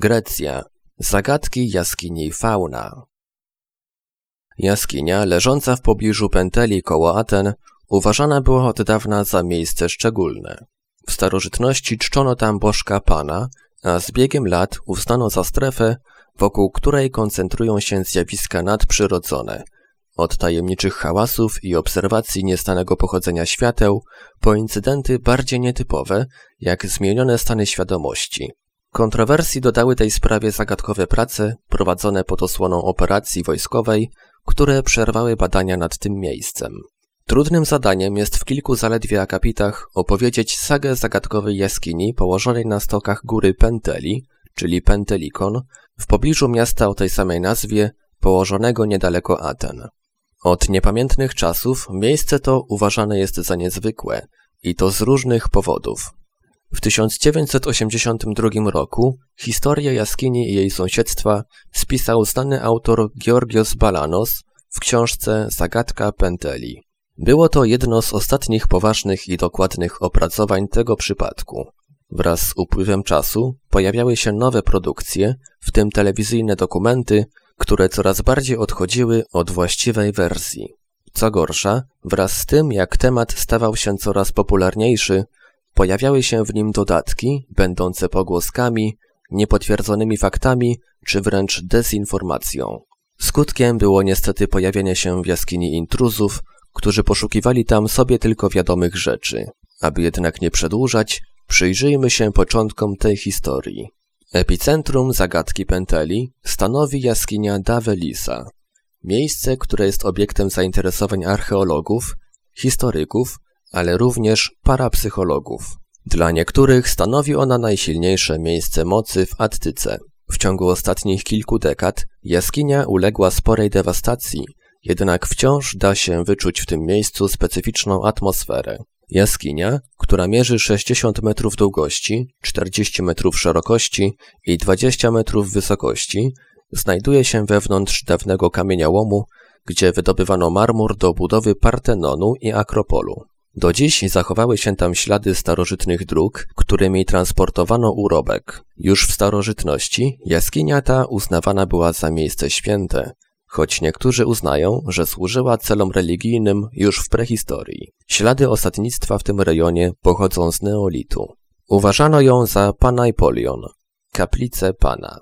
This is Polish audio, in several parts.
Grecja. Zagadki jaskini Fauna. Jaskinia, leżąca w pobliżu Penteli koło Aten, uważana była od dawna za miejsce szczególne. W starożytności czczono tam bożka Pana, a z biegiem lat uznano za strefę, wokół której koncentrują się zjawiska nadprzyrodzone, od tajemniczych hałasów i obserwacji niestanego pochodzenia świateł, po incydenty bardziej nietypowe, jak zmienione stany świadomości. Kontrowersji dodały tej sprawie zagadkowe prace prowadzone pod osłoną operacji wojskowej, które przerwały badania nad tym miejscem. Trudnym zadaniem jest w kilku zaledwie akapitach opowiedzieć sagę zagadkowej jaskini położonej na stokach góry Penteli, czyli Pentelikon, w pobliżu miasta o tej samej nazwie, położonego niedaleko Aten. Od niepamiętnych czasów miejsce to uważane jest za niezwykłe i to z różnych powodów. W 1982 roku historię jaskini i jej sąsiedztwa spisał znany autor Georgios Balanos w książce Zagadka Penteli. Było to jedno z ostatnich poważnych i dokładnych opracowań tego przypadku. Wraz z upływem czasu pojawiały się nowe produkcje, w tym telewizyjne dokumenty, które coraz bardziej odchodziły od właściwej wersji. Co gorsza, wraz z tym jak temat stawał się coraz popularniejszy, pojawiały się w nim dodatki, będące pogłoskami, niepotwierdzonymi faktami czy wręcz dezinformacją. Skutkiem było niestety pojawienie się w jaskini intruzów, którzy poszukiwali tam sobie tylko wiadomych rzeczy. Aby jednak nie przedłużać, przyjrzyjmy się początkom tej historii. Epicentrum zagadki Penteli stanowi jaskinia Davelisa, miejsce, które jest obiektem zainteresowań archeologów, historyków, ale również parapsychologów. Dla niektórych stanowi ona najsilniejsze miejsce mocy w Attyce. W ciągu ostatnich kilku dekad jaskinia uległa sporej dewastacji, jednak wciąż da się wyczuć w tym miejscu specyficzną atmosferę. Jaskinia, która mierzy 60 metrów długości, 40 metrów szerokości i 20 metrów wysokości, znajduje się wewnątrz dawnego kamieniołomu, gdzie wydobywano marmur do budowy Partenonu i Akropolu. Do dziś zachowały się tam ślady starożytnych dróg, którymi transportowano urobek. Już w starożytności jaskinia ta uznawana była za miejsce święte, choć niektórzy uznają, że służyła celom religijnym już w prehistorii. Ślady osadnictwa w tym rejonie pochodzą z neolitu. Uważano ją za Panaipolion, kaplicę Pana.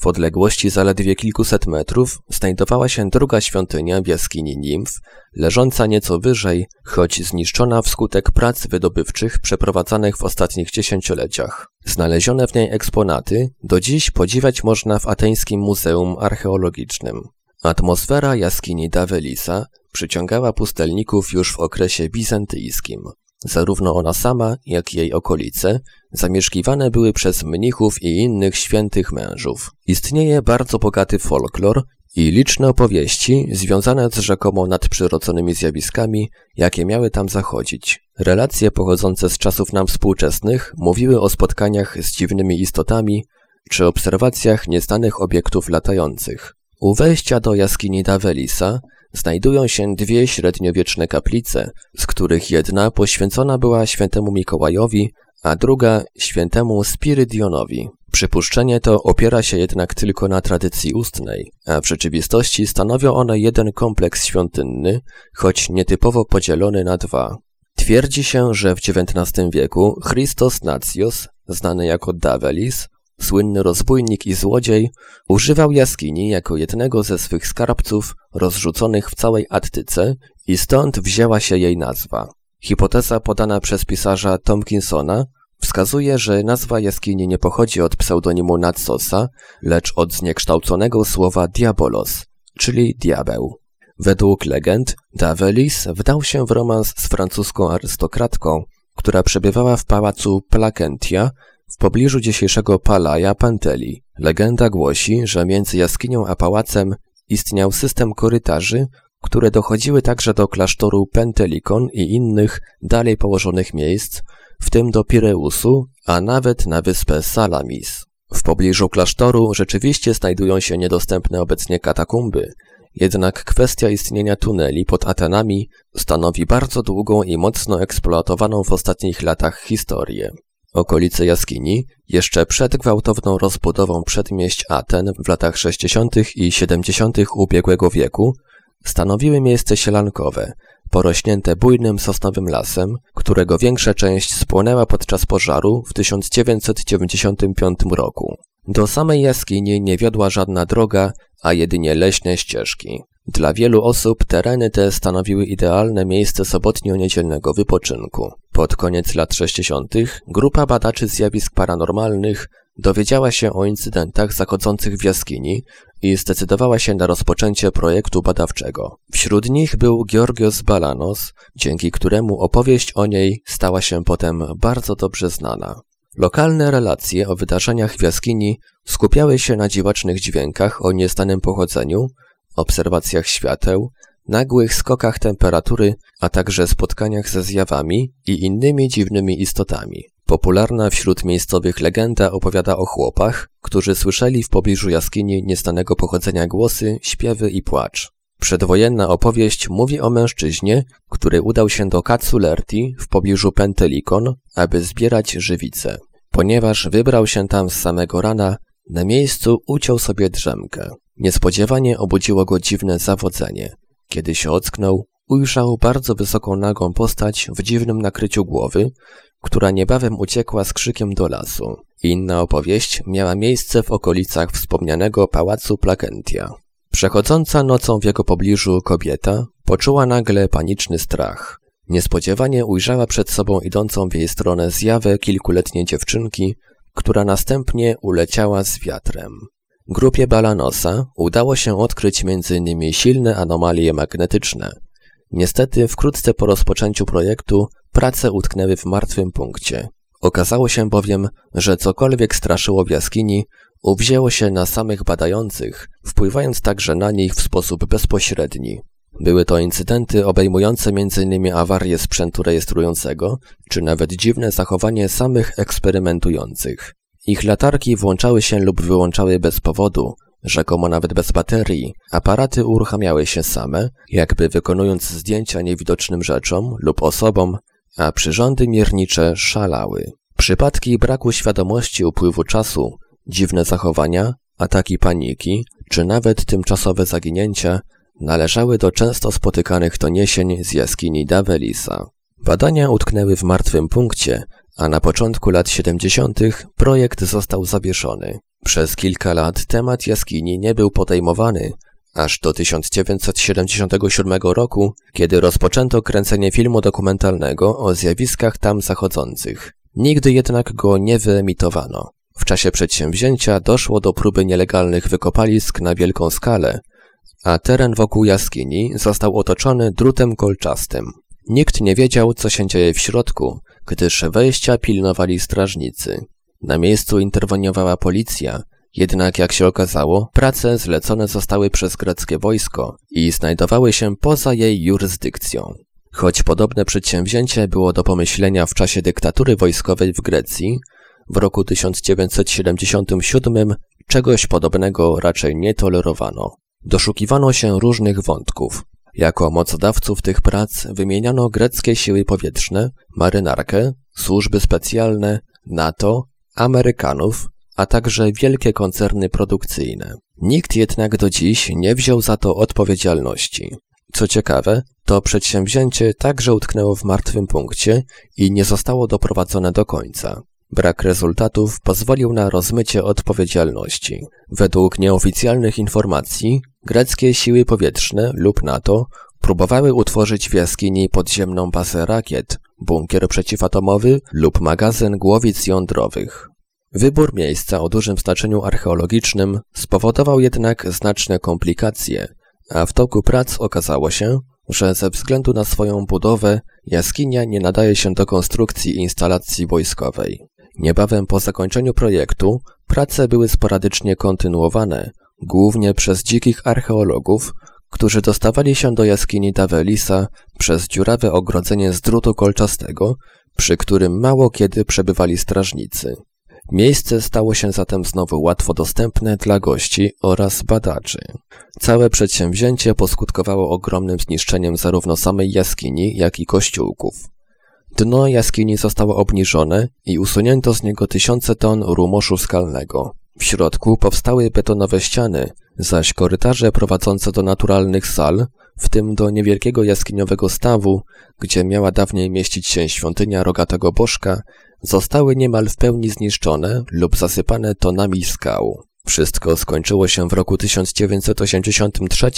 W odległości zaledwie kilkuset metrów znajdowała się druga świątynia w jaskini Nimf, leżąca nieco wyżej, choć zniszczona wskutek prac wydobywczych przeprowadzanych w ostatnich dziesięcioleciach. Znalezione w niej eksponaty do dziś podziwiać można w ateńskim Muzeum Archeologicznym. Atmosfera jaskini Davelisa przyciągała pustelników już w okresie bizantyjskim. Zarówno ona sama, jak i jej okolice zamieszkiwane były przez mnichów i innych świętych mężów. Istnieje bardzo bogaty folklor i liczne opowieści związane z rzekomo nadprzyrodzonymi zjawiskami, jakie miały tam zachodzić. Relacje pochodzące z czasów nam współczesnych mówiły o spotkaniach z dziwnymi istotami czy obserwacjach nieznanych obiektów latających. U wejścia do jaskini Davelisa znajdują się dwie średniowieczne kaplice, z których jedna poświęcona była świętemu Mikołajowi, a druga świętemu Spirydionowi. Przypuszczenie to opiera się jednak tylko na tradycji ustnej, a w rzeczywistości stanowią one jeden kompleks świątynny, choć nietypowo podzielony na dwa. Twierdzi się, że w XIX wieku Christos Nacios, znany jako Davelis, Słynny rozbójnik i złodziej używał jaskini jako jednego ze swych skarbców rozrzuconych w całej Attyce i stąd wzięła się jej nazwa. Hipoteza podana przez pisarza Tomkinsona wskazuje, że nazwa jaskini nie pochodzi od pseudonimu Natsosa, lecz od zniekształconego słowa diabolos, czyli diabeł. Według legend Davelis wdał się w romans z francuską arystokratką, która przebywała w pałacu Placentia w pobliżu dzisiejszego Palaja Panteli legenda głosi, że między jaskinią a pałacem istniał system korytarzy, które dochodziły także do klasztoru Pentelikon i innych dalej położonych miejsc, w tym do Pireusu, a nawet na wyspę Salamis. W pobliżu klasztoru rzeczywiście znajdują się niedostępne obecnie katakumby, jednak kwestia istnienia tuneli pod Atenami stanowi bardzo długą i mocno eksploatowaną w ostatnich latach historię. Okolice jaskini, jeszcze przed gwałtowną rozbudową przedmieść Aten w latach 60. i 70. ubiegłego wieku, stanowiły miejsce sielankowe, porośnięte bujnym sosnowym lasem, którego większa część spłonęła podczas pożaru w 1995 roku. Do samej jaskini nie wiodła żadna droga, a jedynie leśne ścieżki. Dla wielu osób tereny te stanowiły idealne miejsce sobotnio-niedzielnego wypoczynku. Pod koniec lat 60. grupa badaczy zjawisk paranormalnych dowiedziała się o incydentach zachodzących w jaskini i zdecydowała się na rozpoczęcie projektu badawczego. Wśród nich był Georgios Balanos, dzięki któremu opowieść o niej stała się potem bardzo dobrze znana. Lokalne relacje o wydarzeniach w jaskini skupiały się na dziwacznych dźwiękach o niestanym pochodzeniu, obserwacjach świateł, nagłych skokach temperatury, a także spotkaniach ze zjawami i innymi dziwnymi istotami. Popularna wśród miejscowych legenda opowiada o chłopach, którzy słyszeli w pobliżu jaskini niestanego pochodzenia głosy, śpiewy i płacz. Przedwojenna opowieść mówi o mężczyźnie, który udał się do Katsulerti w pobliżu Pentelikon, aby zbierać żywice. Ponieważ wybrał się tam z samego rana, na miejscu uciął sobie drzemkę. Niespodziewanie obudziło go dziwne zawodzenie. Kiedy się ocknął, ujrzał bardzo wysoką nagą postać w dziwnym nakryciu głowy, która niebawem uciekła z krzykiem do lasu. Inna opowieść miała miejsce w okolicach wspomnianego pałacu Plakentia. Przechodząca nocą w jego pobliżu kobieta poczuła nagle paniczny strach. Niespodziewanie ujrzała przed sobą idącą w jej stronę zjawę kilkuletniej dziewczynki, która następnie uleciała z wiatrem. Grupie Balanosa udało się odkryć m.in. silne anomalie magnetyczne. Niestety wkrótce po rozpoczęciu projektu prace utknęły w martwym punkcie. Okazało się bowiem, że cokolwiek straszyło w jaskini, uwzięło się na samych badających, wpływając także na nich w sposób bezpośredni. Były to incydenty obejmujące m.in. awarię sprzętu rejestrującego, czy nawet dziwne zachowanie samych eksperymentujących. Ich latarki włączały się lub wyłączały bez powodu, rzekomo nawet bez baterii. Aparaty uruchamiały się same, jakby wykonując zdjęcia niewidocznym rzeczom lub osobom, a przyrządy miernicze szalały. Przypadki braku świadomości upływu czasu, dziwne zachowania, ataki paniki, czy nawet tymczasowe zaginięcia należały do często spotykanych doniesień z jaskini Davelisa. Badania utknęły w martwym punkcie, a na początku lat 70. projekt został zawieszony. Przez kilka lat temat jaskini nie był podejmowany, aż do 1977 roku, kiedy rozpoczęto kręcenie filmu dokumentalnego o zjawiskach tam zachodzących. Nigdy jednak go nie wyemitowano. W czasie przedsięwzięcia doszło do próby nielegalnych wykopalisk na wielką skalę, a teren wokół jaskini został otoczony drutem kolczastym. Nikt nie wiedział, co się dzieje w środku, gdyż wejścia pilnowali strażnicy. Na miejscu interweniowała policja, jednak jak się okazało, prace zlecone zostały przez greckie wojsko i znajdowały się poza jej jurysdykcją. Choć podobne przedsięwzięcie było do pomyślenia w czasie dyktatury wojskowej w Grecji, w roku 1977 czegoś podobnego raczej nie tolerowano. Doszukiwano się różnych wątków. Jako mocodawców tych prac wymieniano greckie siły powietrzne, marynarkę, służby specjalne, NATO, Amerykanów, a także wielkie koncerny produkcyjne. Nikt jednak do dziś nie wziął za to odpowiedzialności. Co ciekawe, to przedsięwzięcie także utknęło w martwym punkcie i nie zostało doprowadzone do końca. Brak rezultatów pozwolił na rozmycie odpowiedzialności. Według nieoficjalnych informacji, greckie siły powietrzne lub NATO próbowały utworzyć w jaskini podziemną bazę rakiet, bunkier przeciwatomowy lub magazyn głowic jądrowych. Wybór miejsca o dużym znaczeniu archeologicznym spowodował jednak znaczne komplikacje, a w toku prac okazało się, że ze względu na swoją budowę jaskinia nie nadaje się do konstrukcji instalacji wojskowej. Niebawem po zakończeniu projektu prace były sporadycznie kontynuowane, głównie przez dzikich archeologów, którzy dostawali się do jaskini Davelisa przez dziurawe ogrodzenie z drutu kolczastego, przy którym mało kiedy przebywali strażnicy. Miejsce stało się zatem znowu łatwo dostępne dla gości oraz badaczy. Całe przedsięwzięcie poskutkowało ogromnym zniszczeniem zarówno samej jaskini, jak i kościółków. Dno jaskini zostało obniżone i usunięto z niego tysiące ton rumoszu skalnego. W środku powstały betonowe ściany, zaś korytarze prowadzące do naturalnych sal, w tym do niewielkiego jaskiniowego stawu, gdzie miała dawniej mieścić się świątynia rogatego bożka, zostały niemal w pełni zniszczone lub zasypane tonami skał. Wszystko skończyło się w roku 1983,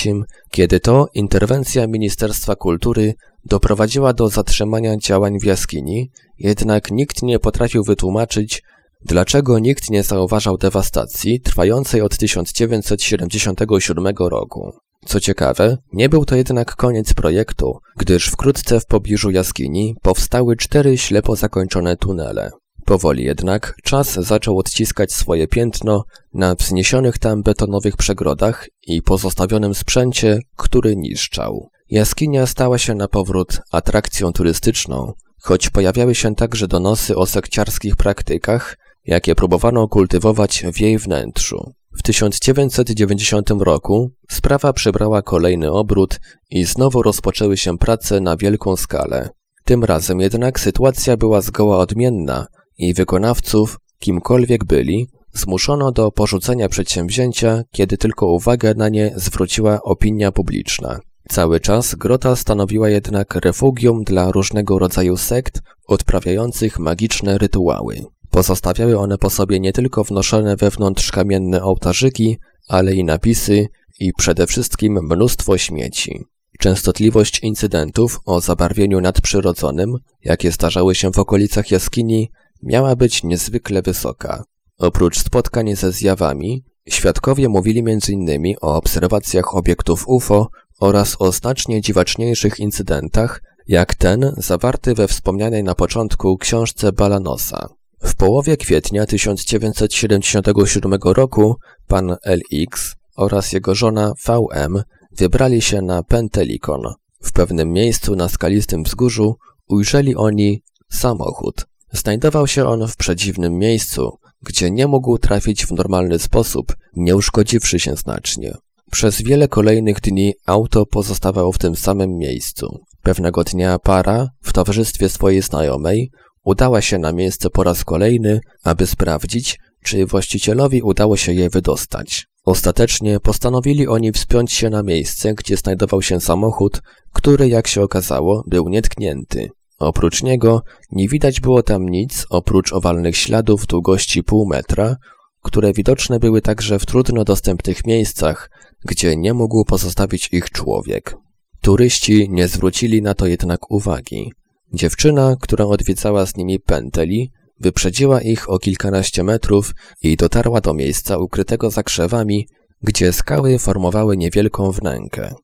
kiedy to interwencja Ministerstwa Kultury doprowadziła do zatrzymania działań w jaskini, jednak nikt nie potrafił wytłumaczyć, dlaczego nikt nie zauważał dewastacji trwającej od 1977 roku. Co ciekawe, nie był to jednak koniec projektu, gdyż wkrótce w pobliżu jaskini powstały cztery ślepo zakończone tunele. Powoli jednak czas zaczął odciskać swoje piętno na wzniesionych tam betonowych przegrodach i pozostawionym sprzęcie, który niszczał. Jaskinia stała się na powrót atrakcją turystyczną, choć pojawiały się także donosy o sekciarskich praktykach, jakie próbowano kultywować w jej wnętrzu. W 1990 roku sprawa przybrała kolejny obrót i znowu rozpoczęły się prace na wielką skalę. Tym razem jednak sytuacja była zgoła odmienna i wykonawców, kimkolwiek byli, zmuszono do porzucenia przedsięwzięcia, kiedy tylko uwagę na nie zwróciła opinia publiczna. Cały czas grota stanowiła jednak refugium dla różnego rodzaju sekt odprawiających magiczne rytuały. Pozostawiały one po sobie nie tylko wnoszone wewnątrz kamienne ołtarzyki, ale i napisy i przede wszystkim mnóstwo śmieci. Częstotliwość incydentów o zabarwieniu nadprzyrodzonym, jakie zdarzały się w okolicach jaskini, miała być niezwykle wysoka. Oprócz spotkań ze zjawami, świadkowie mówili m.in. o obserwacjach obiektów UFO oraz o znacznie dziwaczniejszych incydentach, jak ten zawarty we wspomnianej na początku książce Balanosa. W połowie kwietnia 1977 roku pan LX oraz jego żona VM wybrali się na Pentelikon. W pewnym miejscu na skalistym wzgórzu ujrzeli oni samochód. Znajdował się on w przedziwnym miejscu, gdzie nie mógł trafić w normalny sposób, nie uszkodziwszy się znacznie. Przez wiele kolejnych dni auto pozostawało w tym samym miejscu. Pewnego dnia para, w towarzystwie swojej znajomej, udała się na miejsce po raz kolejny, aby sprawdzić, czy właścicielowi udało się je wydostać. Ostatecznie postanowili oni wspiąć się na miejsce, gdzie znajdował się samochód, który, jak się okazało, był nietknięty. Oprócz niego nie widać było tam nic oprócz owalnych śladów długości pół metra, które widoczne były także w trudno dostępnych miejscach, gdzie nie mógł pozostawić ich człowiek. Turyści nie zwrócili na to jednak uwagi. Dziewczyna, która odwiedzała z nimi Penteli, wyprzedziła ich o kilkanaście metrów i dotarła do miejsca ukrytego za krzewami, gdzie skały formowały niewielką wnękę.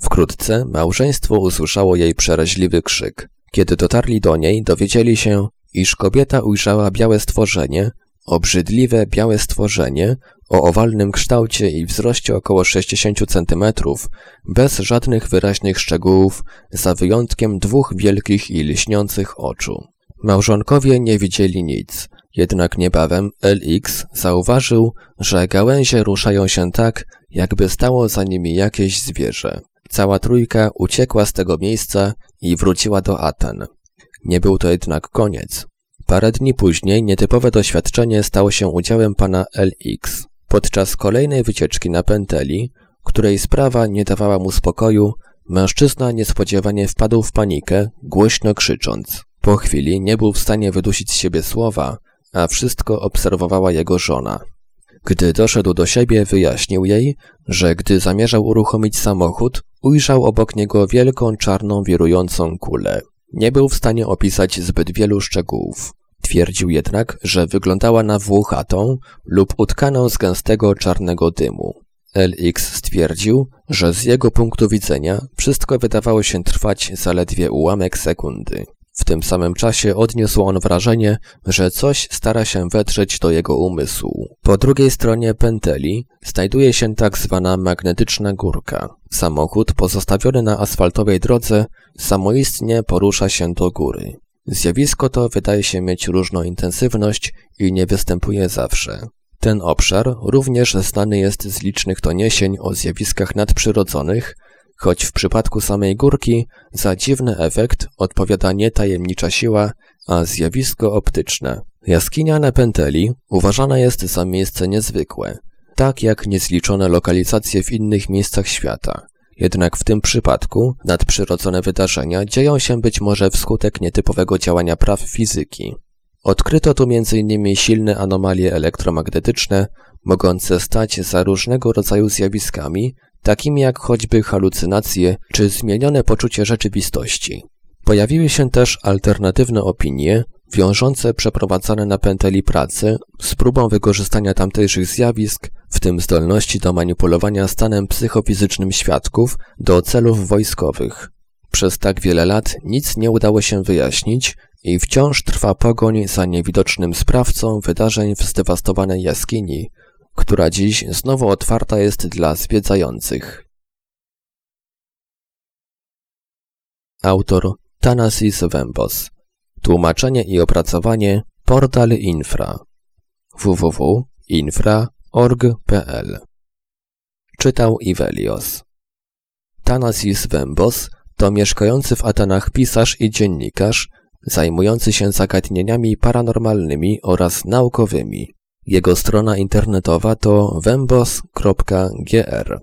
Wkrótce małżeństwo usłyszało jej przeraźliwy krzyk. Kiedy dotarli do niej, dowiedzieli się, iż kobieta ujrzała białe stworzenie, obrzydliwe białe stworzenie o owalnym kształcie i wzroście około 60 cm, bez żadnych wyraźnych szczegółów, za wyjątkiem dwóch wielkich i lśniących oczu. Małżonkowie nie widzieli nic, jednak niebawem LX zauważył, że gałęzie ruszają się tak, jakby stało za nimi jakieś zwierzę. Cała trójka uciekła z tego miejsca i wróciła do Aten. Nie był to jednak koniec. Parę dni później nietypowe doświadczenie stało się udziałem pana LX. Podczas kolejnej wycieczki na Penteli, której sprawa nie dawała mu spokoju, mężczyzna niespodziewanie wpadł w panikę, głośno krzycząc. Po chwili nie był w stanie wydusić z siebie słowa, a wszystko obserwowała jego żona. Gdy doszedł do siebie, wyjaśnił jej, że gdy zamierzał uruchomić samochód, ujrzał obok niego wielką czarną wirującą kulę. Nie był w stanie opisać zbyt wielu szczegółów. Twierdził jednak, że wyglądała na włochatą lub utkaną z gęstego czarnego dymu. LX stwierdził, że z jego punktu widzenia wszystko wydawało się trwać zaledwie ułamek sekundy. W tym samym czasie odniósł on wrażenie, że coś stara się wetrzeć do jego umysłu. Po drugiej stronie pęteli znajduje się tak zwana magnetyczna górka. Samochód pozostawiony na asfaltowej drodze samoistnie porusza się do góry. Zjawisko to wydaje się mieć różną intensywność i nie występuje zawsze. Ten obszar również znany jest z licznych doniesień o zjawiskach nadprzyrodzonych, choć w przypadku samej górki za dziwny efekt odpowiada nie tajemnicza siła, a zjawisko optyczne. Jaskinia Nepenteli uważana jest za miejsce niezwykłe, tak jak niezliczone lokalizacje w innych miejscach świata. Jednak w tym przypadku nadprzyrodzone wydarzenia dzieją się być może wskutek nietypowego działania praw fizyki. Odkryto tu m.in. silne anomalie elektromagnetyczne, mogące stać za różnego rodzaju zjawiskami, takimi jak choćby halucynacje czy zmienione poczucie rzeczywistości. Pojawiły się też alternatywne opinie, wiążące przeprowadzane na pęteli prace z próbą wykorzystania tamtejszych zjawisk, w tym zdolności do manipulowania stanem psychofizycznym świadków do celów wojskowych. Przez tak wiele lat nic nie udało się wyjaśnić i wciąż trwa pogoń za niewidocznym sprawcą wydarzeń w zdewastowanej jaskini, która dziś znowu otwarta jest dla zwiedzających. Autor Thanasis Wembos Tłumaczenie i opracowanie Portal Infra www.infra.org.pl Czytał Ivelios Thanasis Wembos to mieszkający w Atenach pisarz i dziennikarz zajmujący się zagadnieniami paranormalnymi oraz naukowymi. Jego strona internetowa to wembos.gr.